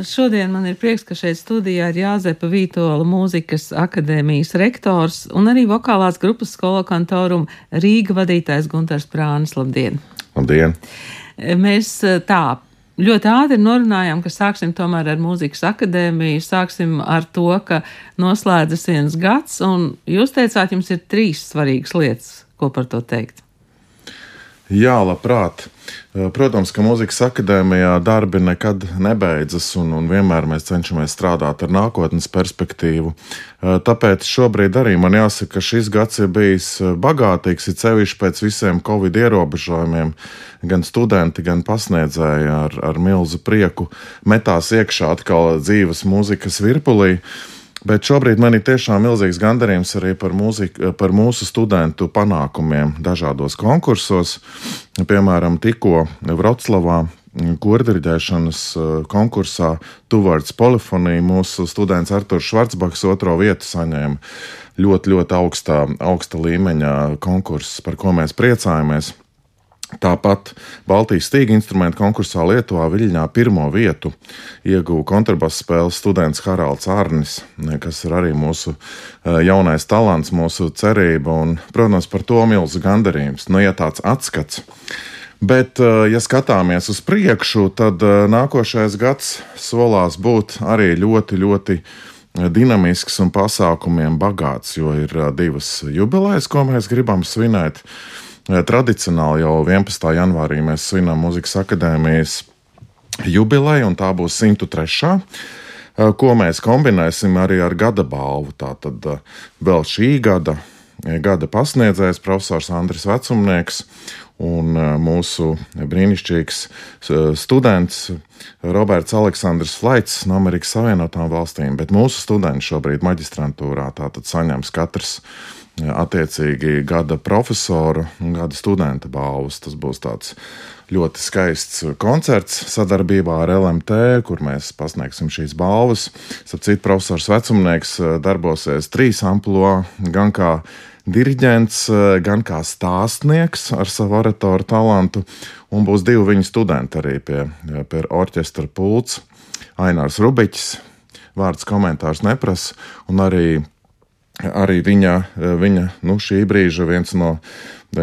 Šodien man ir prieks, ka šeit studijā ir Jāzepa Vītola mūzikas akadēmijas rektors un arī vokālās grupas skolo kantorum Rīga vadītājs Guntars Prānis. Labdien! Labdien! Mēs eh, tā ļoti ātri norunājām, ka sāksim tomēr ar mūzikas akadēmiju, sāksim ar to, ka noslēdzas viens gads, un jūs teicāt, jums ir trīs svarīgas lietas, ko par to teikt. Jā, labprāt. Eh, protams, ka mūzikas akadēmijā darbi nekad nebeidzas, un, un vienmēr mēs cenšamies strādāt ar nākotnes perspektīvu. Eh, tāpēc šobrīd arī man jāsaka, ka šis gads ir bijis eh, bagātīgs, ir sevišķi pēc visiem covid ierobežojumiem. Gan studenti, gan pasniedzēji ar, ar milzu prieku metās iekšā atkal dzīves mūzikas virpulī. Bet šobrīd man ir tiešām milzīgs gandarījums arī par, mūziku, par mūsu studentu panākumiem dažādos konkursos. Piemēram, tikko Vroclavā kordiriģēšanas eh, konkursā Towards Polyphony mūsu students Arthurs Švarcbaks otro vietu saņēma. Ļoti, ļoti augstā, augsta līmeņa konkurss, par ko mēs priecājamies. Tāpat Baltijas stīga instrumentu konkursā Lietuvā Viļņā pirmo vietu ieguva kontrabass spēles students Haralds Arnis, kas ir arī mūsu eh, jaunais talants, mūsu cerība un, protams, par to milzu gandarījums. Nu, ja tāds atskats. Bet, eh, ja skatāmies uz priekšu, tad eh, nākošais gads solās būt arī ļoti, ļoti dinamisks un pasākumiem bagāts, jo ir divas jubilejas, ko mēs gribam svinēt. Tradicionāli jau 11. janvārī mēs svinām Mūzikas akadēmijas jubileju, un tā būs 103. Ko mēs kombinēsim arī ar gada balvu. Tātad vēl šī gada, gada pasniedzējs profesors Andris Vecumnieks un mūsu brīnišķīgs students Roberts Aleksandrs Flaits no Amerikas Savienotām valstīm, bet mūsu studenti šobrīd maģistrantūrā tātad saņems katrs attiecīgi gada profesora un gada studenta balvas. Tas būs tāds ļoti skaists koncerts sadarbībā ar LMT, kur mēs pasniegsim šīs balvas. Starp citu, profesors Vecumnieks eh, darbosies trīs amplitūdā, gan kā diriģents, eh, gan kā stāstnieks ar savu oratoru talantu, un būs divi viņa studenti arī pie, pie orķestra pults. Ainārs Rubiķis, vārds komentārs neprasa, un arī arī viņa, viņa nu, šī brīža viens no e,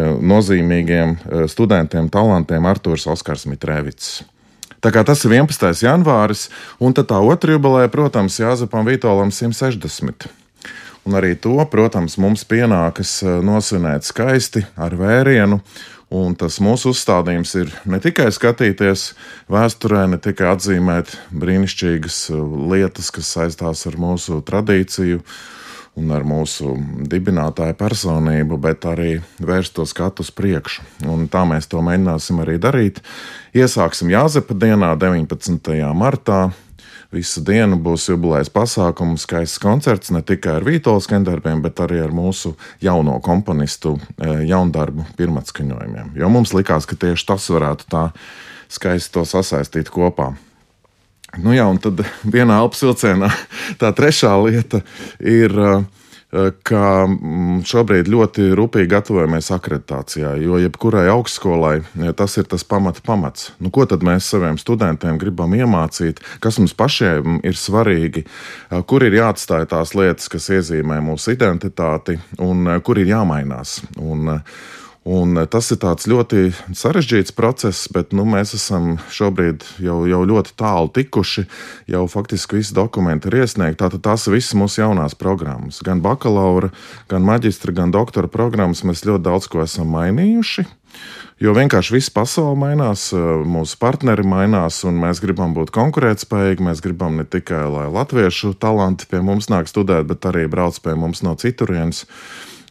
nozīmīgiem e, studentiem, talantiem, Arthurs Oskars Mitrēvits. Tā kā tas ir 11. janvāris, un tā otra jubileja, protams, Jāzepam Vitolam 160. Un arī to, protams, mums pienākas e, nosvinēt skaisti ar vērienu. Un tas mūsu uzstādījums ir ne tikai skatīties vēsturē, ne tikai atzīmēt brīnišķīgas lietas, kas saistās ar mūsu tradīciju, uh, un ar mūsu dibinātāju personību, bet arī vērst to skatu uz priekšu. Un tā mēs to mēģināsim arī darīt. Iesāksim Jāzepa dienā, 19. martā. Visu dienu būs jubilejas pasākums, skaists koncerts ne tikai ar Vītolas skandarbiem, bet arī ar mūsu jauno komponistu e, jaundarbu pirmatskaņojumiem. Jo mums likās, ka tieši tas varētu tā skaisti to sasaistīt kopā. Nu jā, un tad vienā elpas vilcienā tā trešā lieta ir. Eh, ka mm, šobrīd ļoti rūpīgi gatavojamies akreditācijai, jo jebkurai augstskolai tas ir tas pamata pamats. Nu, ko tad mēs saviem studentiem gribam iemācīt, kas mums pašiem ir svarīgi, eh, kur ir jāatstāj tās lietas, kas iezīmē mūsu identitāti, un eh, kur ir jāmainās. Un, Un eh, tas ir ļoti sarežģīts process, bet nu, mēs esam šobrīd jau, jau ļoti tālu tikuši. Jau faktiski visi dokumenti ir iesniegti. Tātad tās visas mūsu jaunās programmas. Gan bakalaura, gan maģistra, gan doktora programmas mēs ļoti daudz ko esam mainījuši. Jo vienkārši viss pasaule mainās, eh, mūsu partneri mainās, un mēs gribam būt konkurētspējīgi. Mēs gribam ne tikai, lai latviešu talanti pie mums nāk studēt, bet arī brauc pie mums no citurienes.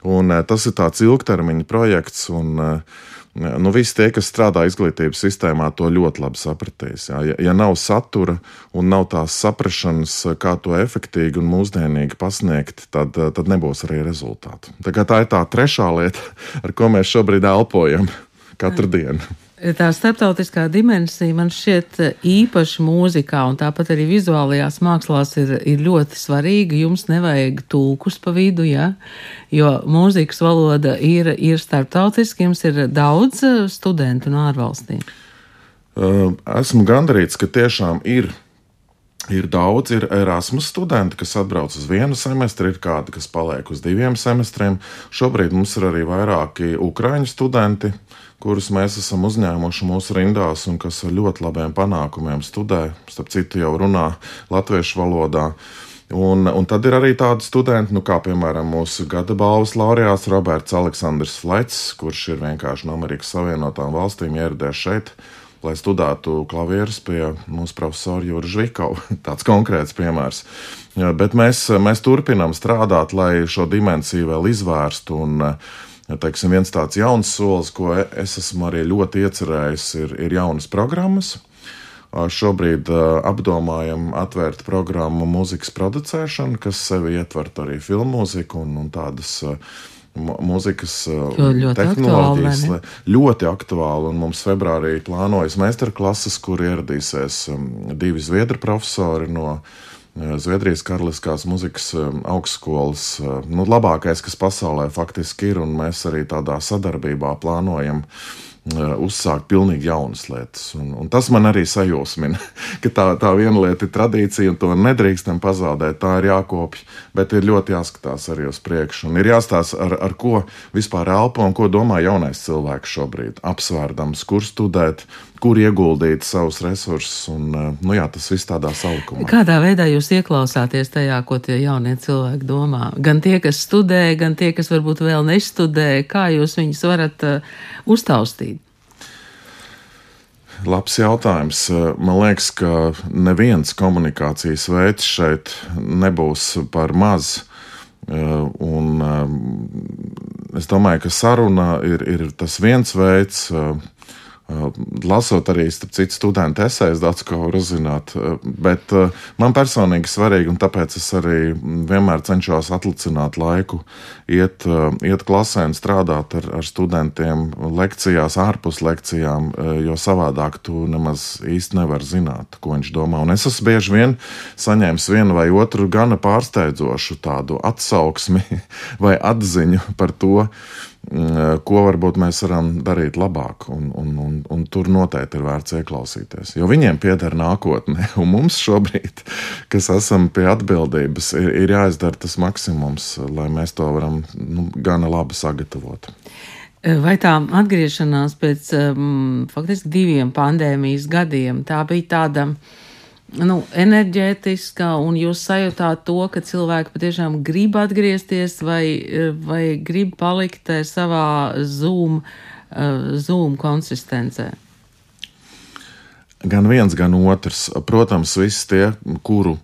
Un, eh, tas ir tāds ilgtermiņa projekts. Un, eh, Nu, visi tie, kas strādā izglītības sistēmā, to ļoti labi sapratīs. Jā. Ja, ja nav satura un nav tās saprašanas, kā to efektīvi un mūsdienīgi pasniegt, tad, eh, tad nebūs arī rezultātu. Tā, tā ir tā trešā lieta, ar ko mēs šobrīd elpojam katru dienu. Tā starptautiskā dimensija man šķiet īpaši mūzikā un tāpat arī vizuālajās mākslās ir, ir ļoti svarīga. Jums nevajag tulkus pa vidu, ja? jo mūzikas valoda ir, ir starptautiski, jums ir daudz studentu no ārvalstīm. Esmu gandarīts, ka tiešām ir Ir daudz, ir Erasmus studenti, kas atbrauc uz vienu semestri, ir kādi, kas paliek uz diviem semestriem. Šobrīd mums ir arī vairāki ukraiņu studenti, kurus mēs esam uzņēmuši mūsu rindās un kas ar ļoti labiem panākumiem studē, starp citu, jau runā latviešu valodā. Un, un tad ir arī tādi studenti, nu, kā piemēram mūsu gada balvas laureāts Roberts Aleksandrs Flets, kurš ir vienkārši no Amerikas Savienotām valstīm ieradies šeit lai studētu klavierus pie mūsu profesora Jūra Žvikova. Tāds konkrēts piemērs. Bet mēs, mēs turpinām strādāt, lai šo dimensiju vēl izvērstu. Un, ja, teiksim, viens tāds jauns solis, ko es esmu arī ļoti iecerējis, ir, ir jaunas programmas. Šobrīd apdomājam atvērt programmu mūzikas producēšanu, kas sevi ietvert arī filmu mūziku un, un tādas mūzikas ļoti tehnoloģijas. Aktuāli, ļoti aktuāli. Mums februārī plānojas meistarklases, kur ieradīsies divi zviedru profesori no Zviedrijas Karaliskās muzikas augstskolas. Nu, labākais, kas pasaulē faktiski ir, un mēs arī tādā sadarbībā plānojam uh, uzsākt pilnīgi jaunas lietas. Un, un tas man arī sajūsmina, ka tā, tā viena lieta ir tradīcija, un to nedrīkstam pazaudēt. Tā ir jākopja, bet ir ļoti jāskatās arī uz priekšu. Un ir jāstāsta, ar, ar ko vispār elpo un ko domā jaunais cilvēks šobrīd. Apsvērdams, kur studēt, kur ieguldīt savus resursus. Un, eh, nu, jā, tas viss tādā saukumā. Kādā veidā jūs ieklausāties tajā, ko tie jaunie cilvēki domā? Gan tie, kas studē, gan tie, kas varbūt vēl nestudē, kā jūs viņus varat uh, uztaustīt? Labs jautājums. Eh, man liekas, ka neviens komunikācijas veids šeit nebūs par maz. Un es domāju, ka saruna ir, ir tas viens veids, Lasot arī citu studentu esejas, daudz ko var uzzināt. Bet man personīgi svarīgi, un tāpēc es arī vienmēr cenšos atlicināt laiku, iet, iet klasē un strādāt ar, ar studentiem lekcijās, ārpus lekcijām, jo savādāk tu nemaz īsti nevari zināt, ko viņš domā. Un es esmu bieži vien saņēmis vienu vai otru gana pārsteidzošu tādu atsauksmi vai atziņu par to, Mm, ko varbūt mēs varam darīt labāk. Un, un, un, un tur noteikti ir vērts ieklausīties. Jo viņiem pieder nākotne, un mums šobrīd, kas esam pie atbildības, ir, ir jāizdara tas maksimums, lai mēs to varam nu, gana labi sagatavot. Vai tā atgriešanās pēc um, faktiski diviem pandēmijas gadiem, tā bija tāda uh, nu, enerģētiska, un jūs sajūtāt to, ka cilvēki patiešām grib atgriezties vai, vai grib palikt savā zoom, zoom konsistencē? Gan viens, gan otrs. Protams, visi tie, kuru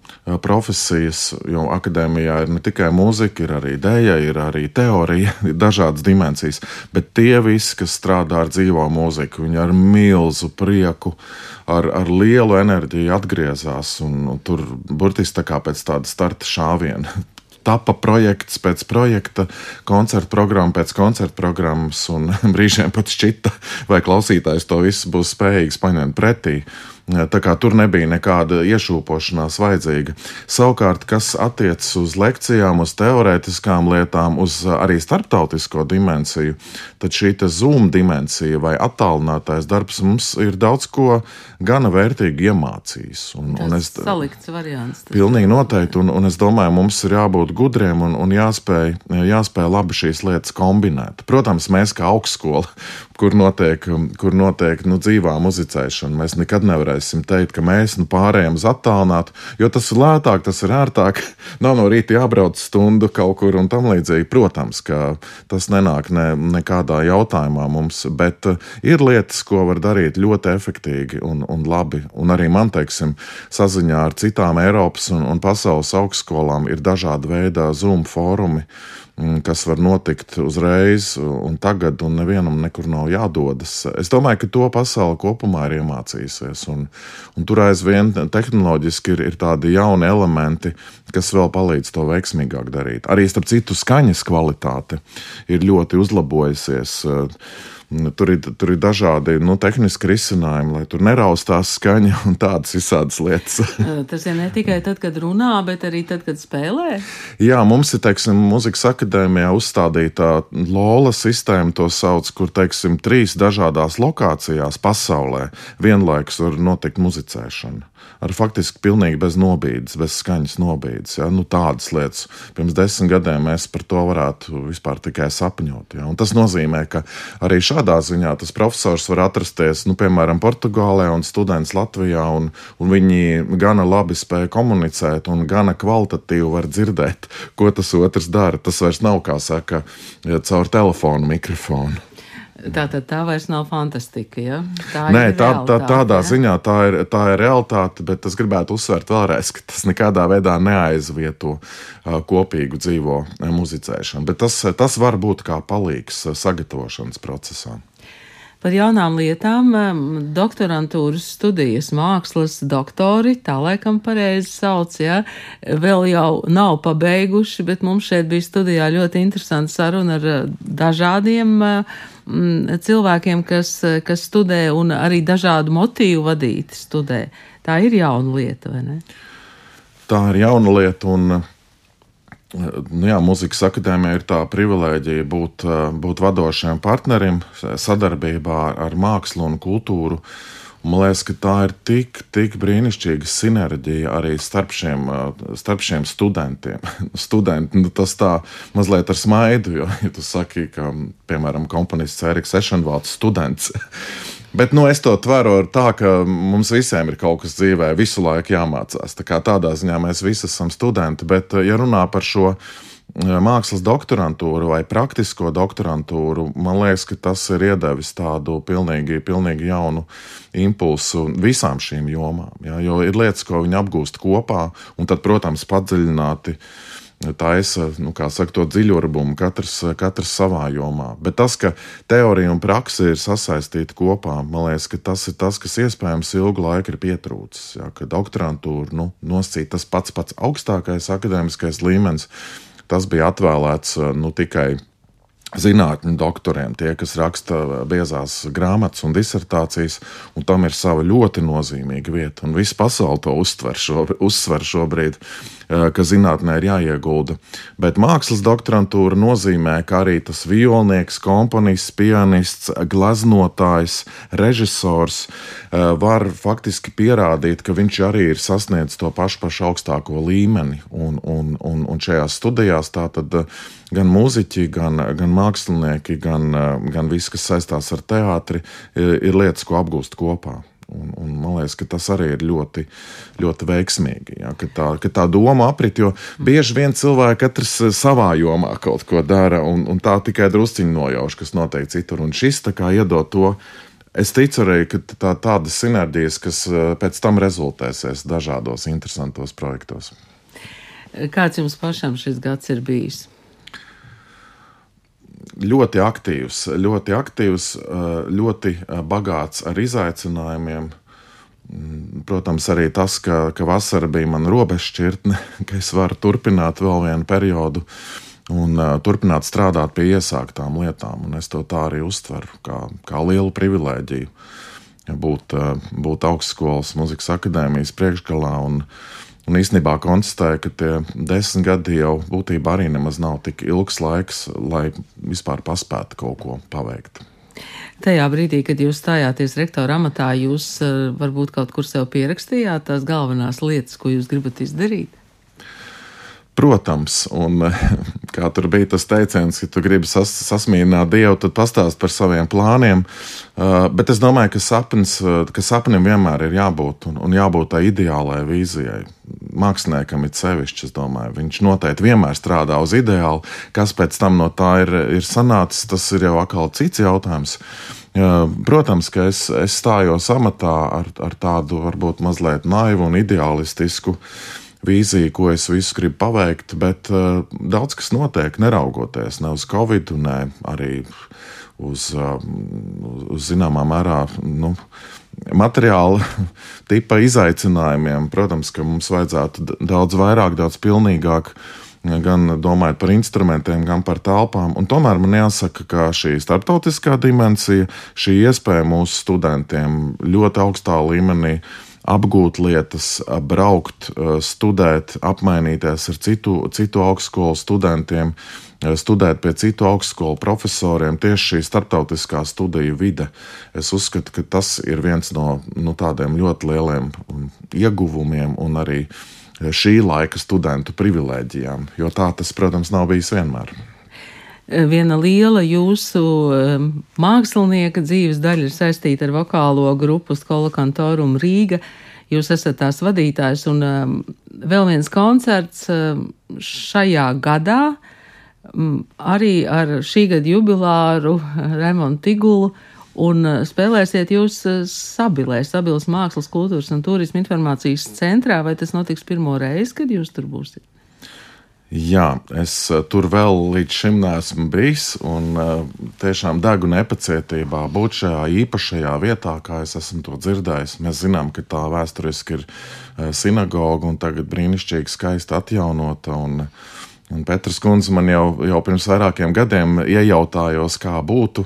profesijas, jo akadēmijā ir ne tikai mūzika, ir arī dēļa, ir arī teorija, ir dažādas dimensijas, bet tie visi, kas strādā ar dzīvo mūziku, viņi ar milzu prieku, ar, ar lielu enerģiju atgriezās. Un, tur burtiski tā kā pēc tāda starta šāviena tapa projekts pēc projekta, koncerta programma pēc koncerta programmas, un brīžiem pat šķita, vai klausītājs to visu būs spējīgs paņemt pretī. Tā kā tur nebija nekāda iešūpošanās vajadzīga. Savukārt, kas attiecas uz lekcijām, uz teorētiskām lietām, uz arī starptautisko dimensiju, tad šī zoom dimensija vai attālinātais darbs mums ir daudz ko gana vērtīgi iemācījis. Un, tas un es, salikts variants. Pilnīgi noteikti, un, un es domāju, mums ir jābūt gudriem un, un jāspēj, jāspēj labi šīs lietas kombinēt. Protams, mēs kā augstskola kur notiek, kur notiek nu, dzīvā muzicēšana. Mēs nekad nevarēsim teikt, ka mēs nu, pārējām uz attālinātu, jo tas ir lētāk, tas ir ērtāk. Nav no rīta jābrauc stundu kaut kur un tam līdzīgi. Protams, ka tas nenāk ne, nekādā jautājumā mums, bet uh, ir lietas, ko var darīt ļoti efektīvi un, un labi. Un arī man, teiksim, saziņā ar citām Eiropas un, un pasaules augstskolām ir dažādi veidi Zoom fórumi kas var notikt uzreiz un tagad, un nevienam nekur nav jādodas. Es domāju, ka to pasaule kopumā ir iemācījusies, un, un tur aizvien tehnoloģiski ir, ir tādi jauni elementi, kas vēl palīdz to veiksmīgāk darīt. Arī starp citu, skaņas kvalitāte ir ļoti uzlabojusies. Uh, Tur ir, tur ir dažādi nu, tehniski risinājumi, lai tur neraustās skaņa un tādas visādas lietas. Tas ir ne tikai tad, kad runā, bet arī tad, kad spēlē. Jā, mums ir teiksim, mūzikas akadēmijā uzstādīta LOLA sistēma, to sauc, kur teiksim, trīs dažādās lokācijās pasaulē vienlaikus var notikt muzicēšana. Ar faktiski pilnīgi bez nobīdes, bez skaņas nobīdes. Ja? Nu, tādas lietas. Pirms desmit gadiem mēs par to varētu vispār tikai sapņot. Ja? Un tas nozīmē, ka arī šādā ziņā tas profesors var atrasties, nu, piemēram, Portugālē un students Latvijā, un, un viņi gana labi spēja komunicēt un gana kvalitatīvi var dzirdēt, ko tas otrs dara. Tas vairs nav, kā saka, caur telefonu mikrofonu. Tā tad tā vairs nav fantastika. Ja? Tā Nē, tā, tā, tādā ja? ziņā tā ir, tā ir realitāte, bet es gribētu uzsvērt vēlreiz, ka tas nekādā veidā neaizvieto uh, kopīgu dzīvo muzicēšanu. Bet tas, tas var būt kā palīgs sagatavošanas procesā par jaunām lietām, doktorantūras studijas mākslas doktori, tā laikam pareizi sauc, ja, vēl jau nav pabeiguši, bet mums šeit bija studijā ļoti interesanta saruna ar eh, dažādiem mm, cilvēkiem, kas, kas studē un arī dažādu motīvu vadīti studē. Tā ir jauna lieta, vai ne? Tā ir jauna lieta, un Nu jā, Mūzikas akadēmija ir tā privilēģija būt, eh, būt vadošiem partnerim sadarbībā ar mākslu un kultūru. Man liekas, ka tā ir tik, tik brīnišķīga sinerģija arī starp šiem, eh, starp šiem studentiem. Studenti, nu, tas tā mazliet ar smaidu, jo, ja tu saki, ka, piemēram, komponists Eriks Ešenvalds students. Bet nu, es to tveru tā, ka mums visiem ir kaut kas dzīvē, visu laiku jāmācās. Tā tādā ziņā mēs visi esam studenti. Bet, eh, ja runā par šo eh, mākslas doktorantūru vai praktisko doktorantūru, man liekas, ka tas ir iedevis tādu pilnīgi, pilnīgi jaunu impulsu visām šīm jomām. Ja? Jo ir lietas, ko viņi apgūst kopā, un tad, protams, padziļināti taisa nu, saka, to dziļurbumu, katrs, katrs savā jomā. Bet tas, ka teorija un praksa ir sasaistīta kopā, man liekas, tas ir tas, kas iespējams ilgu laiku ir pietrūcis. Ja, ka doktorantūra nu, nosacīta tas pats pats augstākais akadēmiskais līmenis, tas bija atvēlēts nu, tikai zinātņu doktoriem, tie, kas raksta biezās grāmatas un disertācijas, un tam ir sava ļoti nozīmīga vieta. Un visa pasaule to uztver, šo, uzsver šobrīd. Ka zinātnē ir jāiegulda. Bet mākslas doktorantūra nozīmē, ka arī tas violnieks, komponists, pianists, glaznotājs, režisors var faktiski pierādīt, ka viņš arī ir sasniedzis to pašu, pašu augstāko līmeni. Un, un, un, un šajās studijās tātad gan mūziķi, gan, gan mākslinieki, gan, gan viss, kas saistās ar teātri, ir lietas, ko apgūst kopā. Un, un man liekas, ka tas arī ir ļoti, ļoti veiksmīgi. Ja, ka, tā, ka tā doma aprit, jo bieži vien cilvēki katrs savā jomā kaut ko dara, un, un tā tikai drusciņi nojauš, kas notiek citur. Un šis tā kā iedod to. Es ticu arī, ka tā, tādas sinerģijas, kas eh, pēc tam rezultēsies dažādos interesantos projektos. Kāds jums pašam šis gads ir bijis? Ļoti aktīvs, ļoti aktīvs, eh, ļoti eh, bagāts ar izaicinājumiem. Mm, protams, arī tas, ka, ka vasara bija mana robežšķirtne, ka es varu turpināt vēl vienu periodu un uh, turpināt strādāt pie iesāktām lietām. Un es to tā arī uztveru, kā, kā lielu privilēģiju būt, uh, būt augstskolas muzikas akadēmijas priekšgalā. Un, uh, Un īstenībā konstatēju, ka tie desmit gadi jau būtībā arī nemaz nav tik ilgs laiks, lai vispār paspētu kaut ko paveikt. Tajā brīdī, kad jūs stājāties rektora amatā, jūs eh, varbūt kaut kur sev pierakstījāt tās galvenās lietas, ko jūs gribat izdarīt? Protams, un kā tur bija tas teiciens, ka tu gribi sas, sasmīnāt Dievu, tad pastāst par saviem plāniem. Uh, bet es domāju, ka, sapnis, uh, ka sapnim vienmēr ir jābūt un, un jābūt tai ideālajai vīzijai. Māksliniekam ir sevišķi, es domāju, viņš noteikti vienmēr strādā uz ideālu. Kas pēc tam no tā ir, ir sanācis, tas ir jau atkal cits jautājums. Uh, protams, ka es, es stājos amatā ar, ar tādu varbūt mazliet naivu un ideālistisku uh, vīzija, ko es visu gribu paveikt, bet uh, daudz kas notiek, neraugoties ne uz Covid, ne arī uz, uh, uz zināmā mērā. Nu, Materiāla tipa izaicinājumiem, protams, ka mums vajadzētu daudz vairāk, daudz pilnīgāk gan domājot par instrumentiem, gan par telpām. Un tomēr man jāsaka, ka šī starptautiskā dimensija, šī iespēja mūsu studentiem ļoti augstā līmenī apgūt lietas, braukt, studēt, apmainīties ar citu, citu augstskolu studentiem, studēt pie citu augstskolu profesoriem. Tieši šī starptautiskā studiju vide, es uzskatu, ka tas ir viens no nu, tādiem ļoti lieliem ieguvumiem un arī šī laika studentu privilēģijām, jo tā tas, protams, nav bijis vienmēr viena liela jūsu mākslinieka dzīves daļa ir saistīta ar vokālo grupu Skola Kantorum Rīga. Jūs esat tās vadītājs, un um, vēl viens koncerts um, šajā gadā, um, arī ar šī gada jubilāru Raimonu Tigulu, un uh, spēlēsiet jūs uh, Sabilē, Sabilas mākslas, kultūras un turisma informācijas centrā, vai tas notiks pirmo reizi, kad jūs tur būsiet? Jā, es eh, tur vēl līdz šim neesmu bijis, un uh, tiešām degu nepacietībā būt šajā īpašajā vietā, kā es esmu to dzirdējis. Mēs zinām, ka tā vēsturiski ir uh, sinagoga un tagad brīnišķīgi skaisti atjaunota. Un, un Petrs Kunze man jau, jau pirms vairākiem gadiem iejautājos, kā būtu.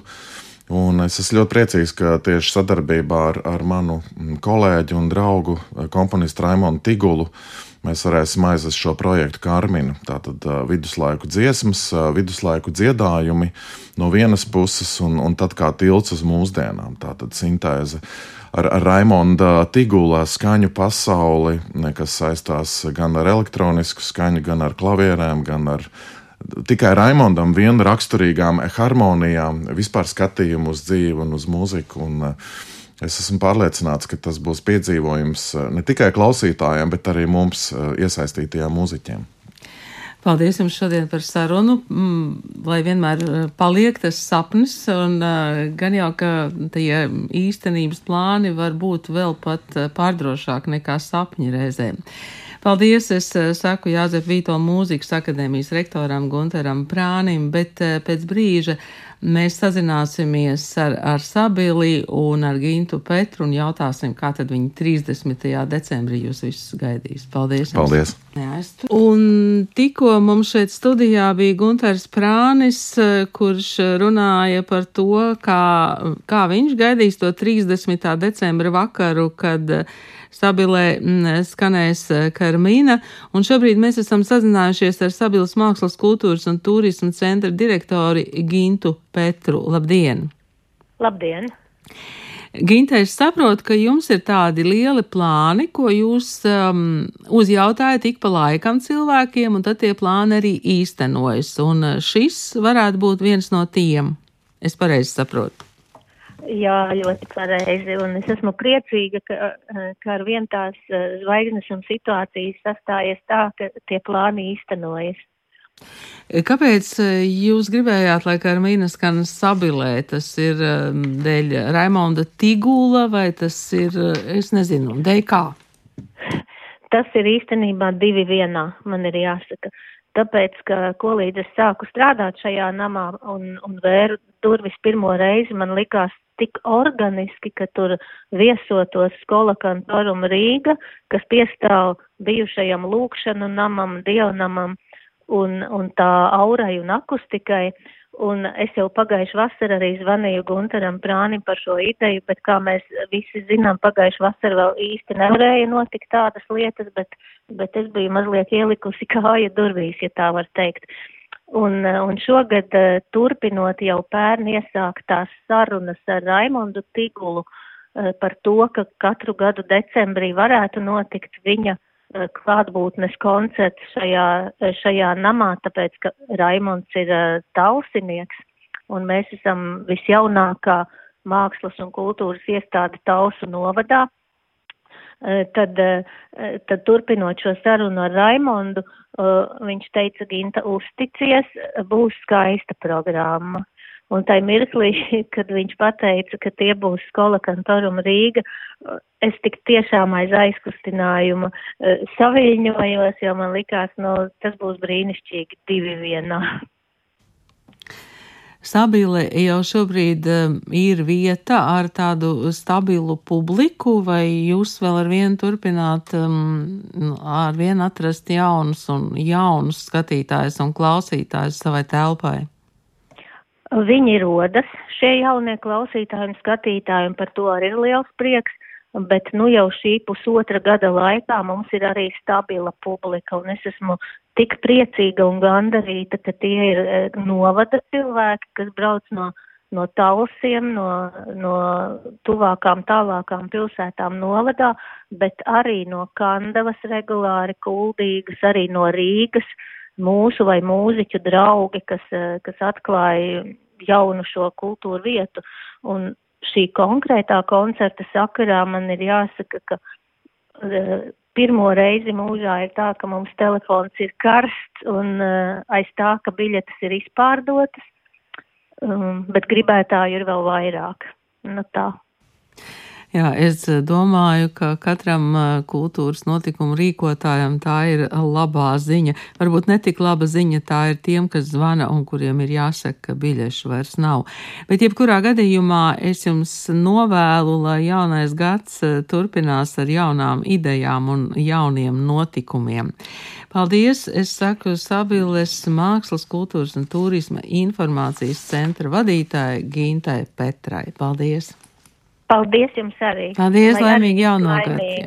Un es esmu ļoti priecīgs, ka tieši sadarbībā ar, ar manu mm, kolēģi un draugu komponistu Raimonu Tigulu uh, mēs varēsim aizvest šo projektu kā Arminu. Tātad viduslaiku dziesmas, viduslaiku dziedājumi no vienas puses, un, un tad kā tilts uz mūsdienām. Tātad sintēze ar, ar Raimonda Tigula skaņu pasauli, kas saistās gan ar elektronisku skaņu, gan ar klavierēm, gan ar tikai Raimondam vienu raksturīgām harmonijām, vispār skatījumu uz dzīvi un uz mūziku. Un, Es esmu pārliecināts, ka tas būs piedzīvojums eh, ne tikai klausītājiem, bet arī mums eh, iesaistītajiem mūziķiem. Paldies jums šodien par sarunu, mm, lai vienmēr eh, paliek tas sapnis, un gan jau, ka tie īstenības plāni var būt vēl pat pārdrošāk nekā sapņi reizēm. Paldies, es saku Jāzep Vīto mūzikas akadēmijas rektoram Gunteram Prānim, bet pēc brīža Mēs sazināsimies ar, ar Sabili un ar Gintu Petru un jautāsim, kā tad viņi 30. decembrī jūs visus gaidīs. Paldies! Paldies! Jā, un tikko mums šeit studijā bija Gunters Prānis, kurš runāja par to, kā, kā viņš gaidīs to 30. decembra vakaru, kad Sabilē mm, skanēs eh, Karmīna, un šobrīd mēs esam sazinājušies ar Sabilas mākslas kultūras un turismu centra direktori Gintu Petru. Labdien! Labdien! Ginte, es saprotu, ka jums ir tādi lieli plāni, ko jūs um, uzjautājat ik pa laikam cilvēkiem, un tad tie plāni arī īstenojas. Un eh, šis varētu būt viens no tiem. Es pareizi saprotu. Jā, ļoti pareizi. Un es esmu priecīga, ka, ka ar vien tās eh, zvaigznes un situācijas sastājies tā, ka tie plāni īstenojas. Kāpēc eh, jūs gribējāt, lai Karmīna skan sabilē? Tas ir ehm, dēļ Raimonda Tigula vai tas ir, eh, es nezinu, dēļ kā? Tas ir īstenībā divi vienā, man ir jāsaka. Tāpēc, ka ko līdz es sāku strādāt šajā namā un, un vēru durvis pirmo reizi, man likās tik organiski, ka tur viesotos skola kantorum Rīga, kas piestāv bijušajam lūkšanu namam, dievnamam un, un tā aurai un akustikai. Un es jau pagājuši vasar arī zvanīju Gunteram Prānim par šo ideju, bet kā mēs visi zinām, pagājuši vasar vēl īsti nevarēja notikt tādas lietas, bet, bet es biju mazliet ielikusi kāja durvīs, ja tā var teikt. Un, un šogad eh, turpinot jau pērn iesāktās sarunas ar Raimondu Tigulu eh, par to, ka katru gadu decembrī varētu notikt viņa klātbūtnes koncerts šajā, šajā namā, tāpēc, ka Raimonds ir tausinieks un mēs esam visjaunākā mākslas un kultūras iestāde Tausu novadā. Eh, tad, eh, tad turpinot šo sarunu ar Raimondu, eh, viņš teica, Ginta, uzticies, būs skaista programma. Un tai mirklī, kad viņš pateica, ka tie būs skola kantorum Rīga, es tik tiešām aiz aizkustinājuma saviņojos, jo man likās, nu, tas būs brīnišķīgi divi vienā. Sabile jau šobrīd um, ir vieta ar tādu stabilu publiku, vai jūs vēl ar vienu turpināt, um, ar vienu atrast jaunus un jaunus skatītājus un klausītājus savai telpai? Viņi rodas, šie jaunie klausītāji un skatītāji, un par to arī ir liels prieks. bet nu jau šī pusotra gada laikā mums ir arī stabila publika, un es esmu tik priecīga un gandarīta, ka tie ir e, novada cilvēki, kas brauc no, no talsiem, no, no tuvākām, tālākām pilsētām novadā, bet arī no Kandavas regulāri, Kuldīgas, arī no Rīgas, mūsu vai mūziķu draugi, kas, e, kas atklāja jaunu šo kultūru vietu. Un šī konkrētā koncerta sakarā man ir jāsaka, ka uh, pirmo reizi mūžā ir tā, ka mums telefons ir karsts un uh, aiz tā, ka biļetes ir izpārdotas, um, bet gribētāju ir vēl vairāk. Nu tā. Jā, es eh, domāju, ka katram eh, kultūras notikumu rīkotājam tā ir labā ziņa. Varbūt ne tik laba ziņa tā ir tiem, kas zvana un kuriem ir jāsaka, ka biļešu vairs nav. Bet jebkurā gadījumā es jums novēlu, lai jaunais gads eh, turpinās ar jaunām idejām un jauniem notikumiem. Paldies! Es saku Sabiles Mākslas, kultūras un turisma informācijas centra vadītāja Gintai Petrai. Paldies! Paldies jums arī! Paldies, Lai laimīgi jaunā gada!